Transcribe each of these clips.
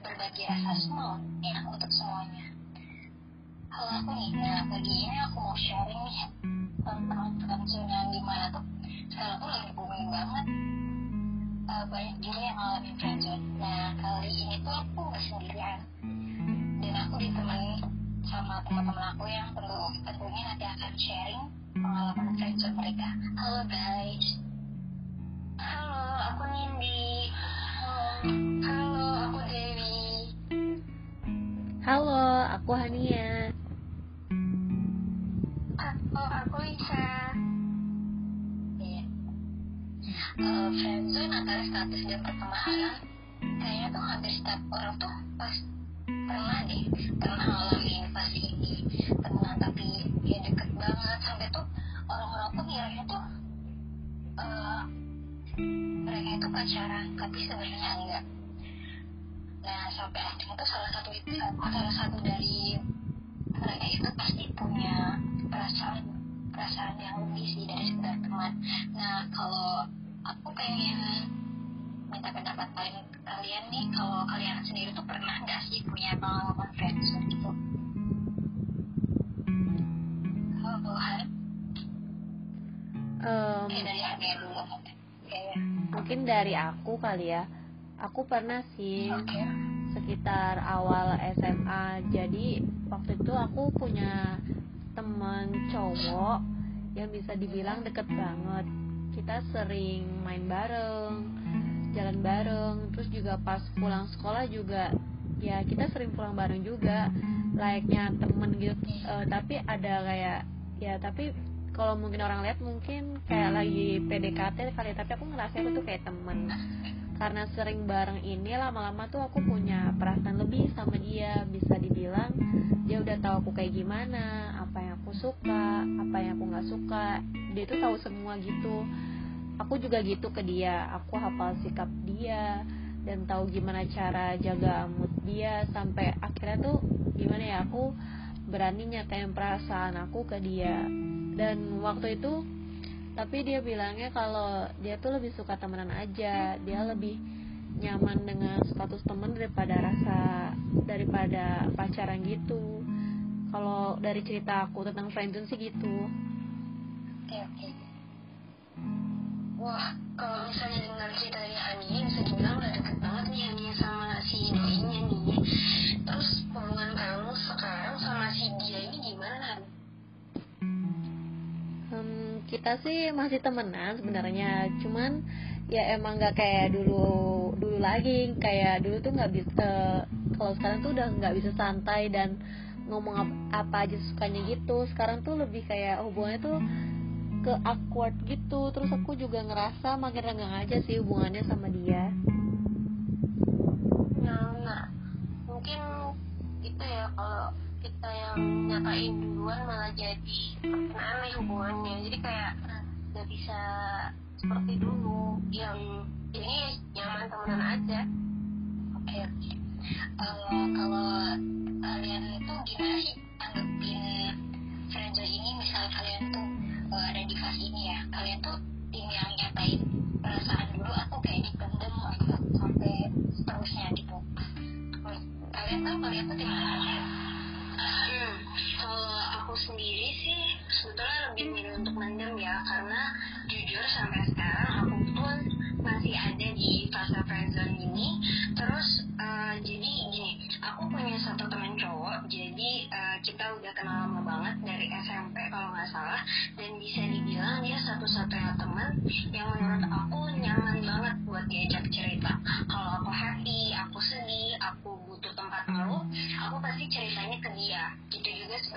berbagi rasa semua ya untuk semuanya. Halo aku Nina, pagi ini aku mau sharing nih tentang friendzone yang di mana tuh. Sekarang tuh lagi booming banget. Uh, banyak juga yang ngalamin friendzone nah kali ini tuh aku gak sendirian. Dan aku ditemani sama teman-teman aku yang tentu tentunya nanti akan sharing pengalaman friendzone mereka. Halo guys. Halo aku Nindi halo aku Dewi. Halo, aku Hania. halo aku Lisa. Iya. Uh, friendzone antara status dan pertemanan. Kayaknya tuh hampir setiap orang tuh pas pernah deh. Pernah ngalamin fase ini temenan tapi ya deket banget. Sampai tuh orang-orang tuh ngiranya tuh uh, mereka itu pacaran tapi sebenarnya enggak. Nah sampai akhirnya tuh salah satu salah satu dari mereka itu pasti punya dari aku kali ya. Aku pernah sih oke sekitar awal SMA. Jadi waktu itu aku punya teman cowok yang bisa dibilang deket banget. Kita sering main bareng, jalan bareng, terus juga pas pulang sekolah juga ya kita sering pulang bareng juga layaknya temen gitu Eh, tapi ada kayak ya tapi kalau mungkin orang lihat mungkin kayak lagi PDKT kali tapi aku ngerasa itu tuh kayak temen. Karena sering bareng ini lama-lama tuh aku punya perasaan lebih sama dia. Bisa dibilang dia udah tahu aku kayak gimana apa yang aku suka apa yang aku nggak suka. Dia tuh tahu semua gitu. Aku juga gitu ke dia. Aku hafal sikap dia dan tahu gimana cara jaga mood dia. Sampai akhirnya tuh gimana ya aku berani nyatain perasaan aku ke dia. Dan waktu itu tapi dia bilangnya kalau dia tuh lebih suka temenan aja. Dia lebih nyaman dengan status temen daripada rasa daripada pacaran gitu. Kalau dari cerita aku tentang friendzone sih gitu. Oke oke. Wah kalau misalnya dengar cerita dari Hania bisa dibilang udah deket banget kita sih masih temenan sebenarnya. Cuman ya emang nggak kayak dulu dulu lagi. Kayak dulu tuh nggak bisa kalau sekarang tuh udah nggak bisa santai dan ngomong ap- apa aja sukanya gitu. Sekarang tuh lebih kayak hubungannya tuh ke awkward gitu. Terus aku juga ngerasa makin renggang aja sih hubungannya sama dia. Nah, nah, mungkin itu ya kalau kita yang nyatain duluan malah jadi aneh hubungannya. Jadi kayak nggak bisa seperti dulu yang ini nyaman temenan aja. Oke. Oke Eh, kalau kalian itu gimana sih tanggepin friendzone ini? Misal kalian tuh eh, ada di fase ini ya kalian tuh tim yang nyatain perasaan dulu atau kayak dipendem sampai seterusnya gitu. Kalian tahu kalian tuh tim mana Hmm, kalau aku sendiri sih sebetulnya lebih milih untuk mendem ya karena jujur sampai sekarang aku pun masih ada di fase friendzone ini. Terus eh, jadi gini aku punya satu teman cowok jadi eh, kita udah kenal lama banget dari SMP kalau nggak salah. Dan bisa dibilang dia satu-satunya teman yang menurut aku nyaman banget buat diajak cerita. Kalau aku happy aku sedih aku butuh tempat ngeluh aku pasti ceritanya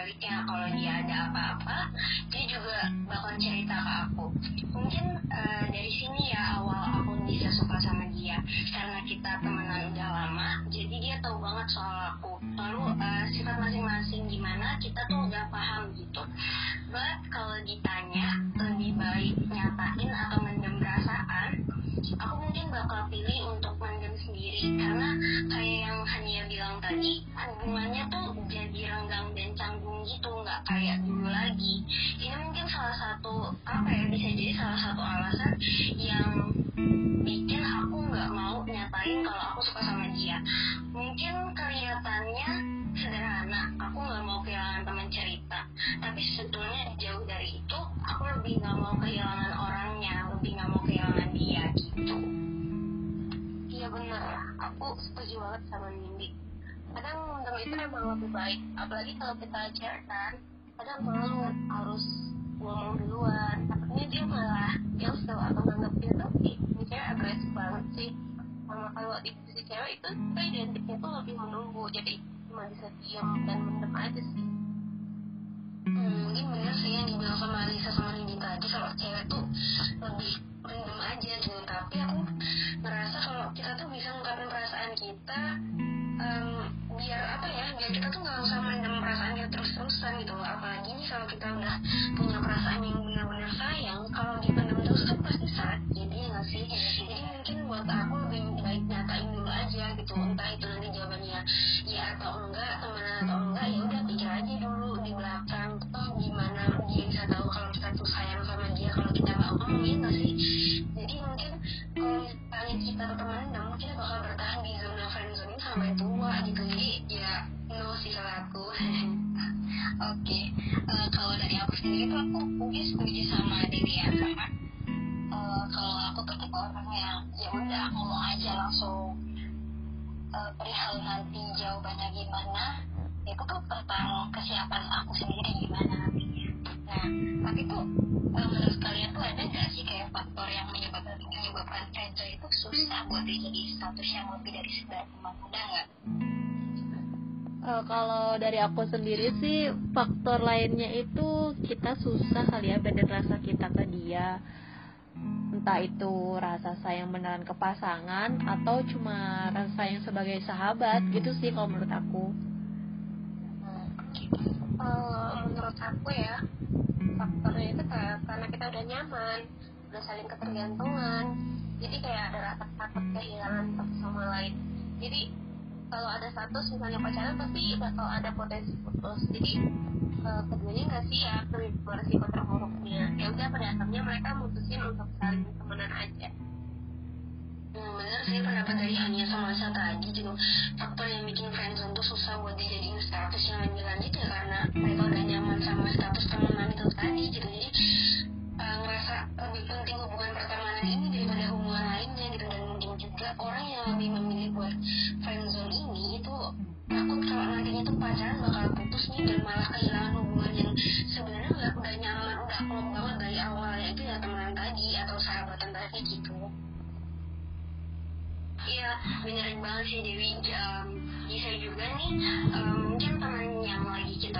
sebaliknya. Kalau dia ada apa-apa dia juga bakal cerita ke aku. Mungkin eh, dari sini ya awal aku bisa suka sama dia. Karena kita temenan udah lama jadi dia tahu banget soal aku. Lalu eh, sifat masing-masing gimana kita tuh udah paham gitu. But kalau ditanya lebih baik nyatain atau mendem perasaan aku mungkin bakal pilih untuk mendem sendiri. Karena kayak yang Hania bilang tadi hubungannya tuh jadi renggang kayak dulu lagi. Ini mungkin salah satu apa ya bisa jadi salah satu alasan yang bikin aku nggak mau nyatain kalau aku suka sama dia. Mungkin kelihatannya sederhana aku nggak mau kehilangan teman cerita. Tapi sebetulnya jauh dari itu aku lebih nggak mau kehilangan orangnya lebih nggak mau kehilangan dia gitu. Iya benar. Aku setuju banget sama Nindi. Kadang mendem itu emang lebih baik apalagi kalau kita kan kadang malu harus ngomong duluan. Takutnya dia malah ilfil atau nganggap dia tuh ini cewek agresif banget sih. Sama kalau di sisi cewek itu kita identiknya tuh lebih menunggu. Jadi cuma bisa diam dan mendem aja sih. Hmm, mungkin tuh tipe yang ya udah ngomong aja langsung uh, perihal nanti jawabannya gimana itu tuh tentang kesiapan aku sendiri gimana. Nah, tapi tuh uh, menurut kalian tuh ada nggak sih kayak faktor yang menyebabkan menyebabkan friendzone itu susah buat jadi status yang lebih dari sekedar teman muda nggak? Uh, kalau dari aku sendiri sih faktor lainnya itu kita susah kali ya beda rasa kita ke dia entah itu rasa sayang beneran ke pasangan atau cuma rasa sayang sebagai sahabat gitu sih kalau menurut aku. Uh, menurut aku ya faktornya itu kayak karena kita udah nyaman udah saling ketergantungan jadi kayak ada rasa takut kehilangan satu sama lain. Jadi kalau ada status misalnya pacaran pasti bakal ada potensi putus. Jadi keduanya nggak siap beresiko terburuknya ya udah pada akhirnya mereka mutusin untuk saling temenan aja. Hmm, bener sih pendapat dari Hania sama Asa tadi gitu. Faktor yang bikin friendzone tuh susah buat dijadiin status yang lebih lanjut ya karena mereka udah nyaman sama status temenan itu tadi gitu. Jadi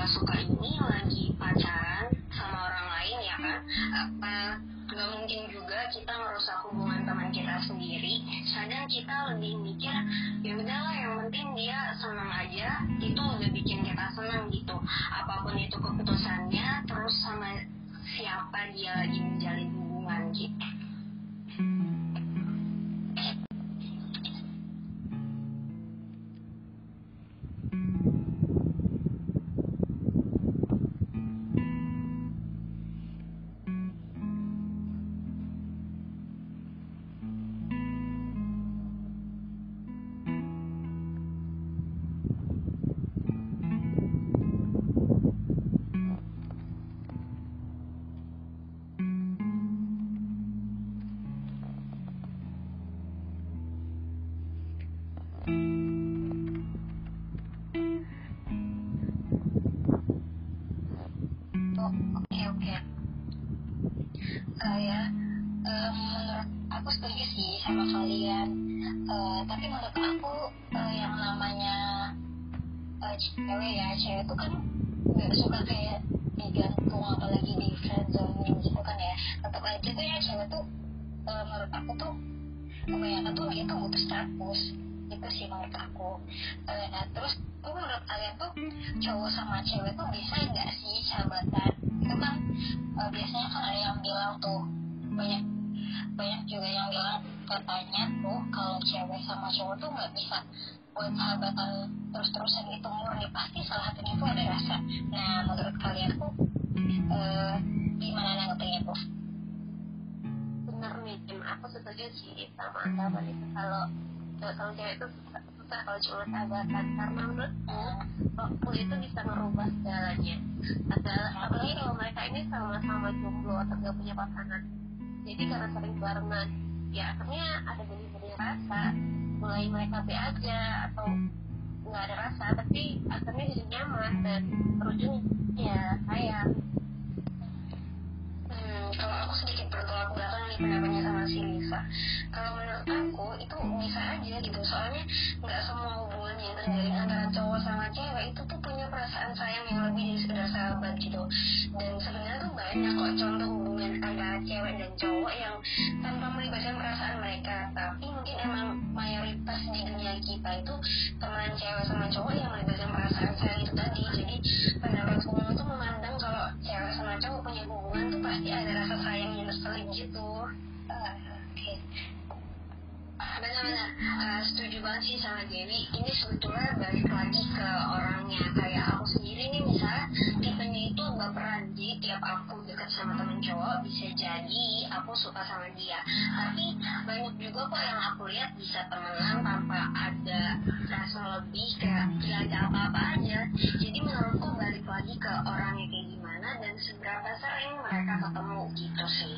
kita suka ini lagi pacaran sama orang lain ya kan. Apa nggak mungkin juga kita merusak hubungan teman kita sendiri. Kadang kita lebih mikir, ya udahlah yang penting dia senang aja, itu udah bikin kita senang gitu. Apa pun itu keputusannya, terus sama siapa dia lagi menjalin cewek ya cewek itu kan nggak suka kayak digantung apalagi di friendzone gitu kan ya. Tetap aja tuh ya cewek tuh uh, menurut aku tuh kebanyakan tuh itu butuh status. Itu sih menurut aku. Uh, nah, terus tuh menurut kalian tuh cowok sama cewek tuh bisa nggak sih sahabatan? Itu kan uh, biasanya kan ada yang bilang tuh banyak banyak juga yang bilang katanya tuh kalau cewek sama cowok tuh nggak bisa buat sahabatan terus-terusan itu murni. Pasti salah satunya tuh ada rasa. Nah menurut kalian tuh uh, gimana nanggepinnya tuh bener nih aku setuju sih sama anggapan itu kalau cowok sama cewek itu susah, susah kalau cuma sahabatan karena menurutku waktu itu bisa merubah segalanya. Adalah apalagi kalau mereka ini sama-sama jomblo atau gak punya pasangan jadi karena sering barengan. Ya akhirnya ada benih-benih rasa. Mulai mereka be aja atau nggak ada rasa tapi akhirnya jadi nyaman. Dan berujung ya sayang kalau aku sedikit bertolak belakang nih pendapatnya sama si Lisa. Kalau menurut aku itu bisa aja gitu. Soalnya nggak semua hubungan yang terjadi antara cowok sama cewek itu tuh punya perasaan sayang yang lebih dari sekedar sahabat gitu. Dan sebenarnya tuh banyak kok contoh hubungan antara cewek dan cowok yang tanpa melibatkan perasaan mereka. Tapi mungkin emang mayoritas di dunia kita itu teman cewek sama cowok yang melibatkan perasaan sayang itu tadi. Jadi pendapat tuh memandang kalau cewek sama cowok punya hubungan tuh pasti ada rasa sayang yang terselip gitu. Uh, oke. Okay benar-benar. Uh, setuju banget sih sama Dewi. Ini sebetulnya balik lagi ke orangnya. Kayak aku sendiri nih misalnya tipenya itu baperan jadi tiap aku dekat sama temen cowok bisa jadi aku suka sama dia. Tapi banyak juga kok yang aku lihat bisa temenan tanpa ada rasa lebih kayak tidak ada apa-apa aja jadi menurutku balik lagi ke orangnya kayak gimana dan mereka ketemu gitu sih.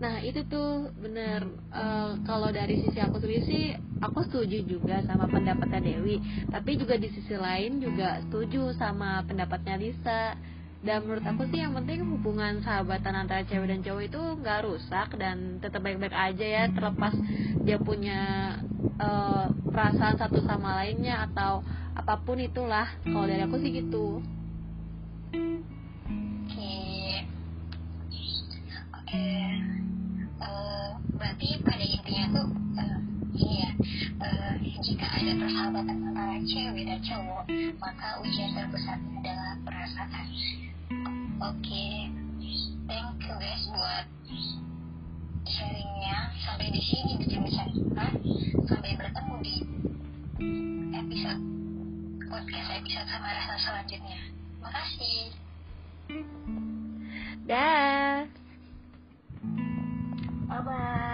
Nah itu tuh bener uh, kalau dari sisi aku sendiri sih aku setuju juga sama pendapatnya Dewi. Tapi juga di sisi lain juga setuju sama pendapatnya Lisa. Dan menurut aku sih yang penting hubungan sahabatan antara cewek dan cowok itu nggak rusak dan tetap baik-baik aja ya terlepas dia punya uh, perasaan satu sama lainnya atau apa pun itulah. Kalau dari aku sih gitu. Oke, oke. Uh, berarti pada intinya tuh uh, ya uh, jika ada persahabatan antara cewek dan cowok maka ujian terbesarnya adalah perasaan. Oke. Thank you guys buat sharingnya. Sampai di sini kita sampai bertemu di episode podcast episode sama rasa selanjutnya makasih. Dah. Bye bye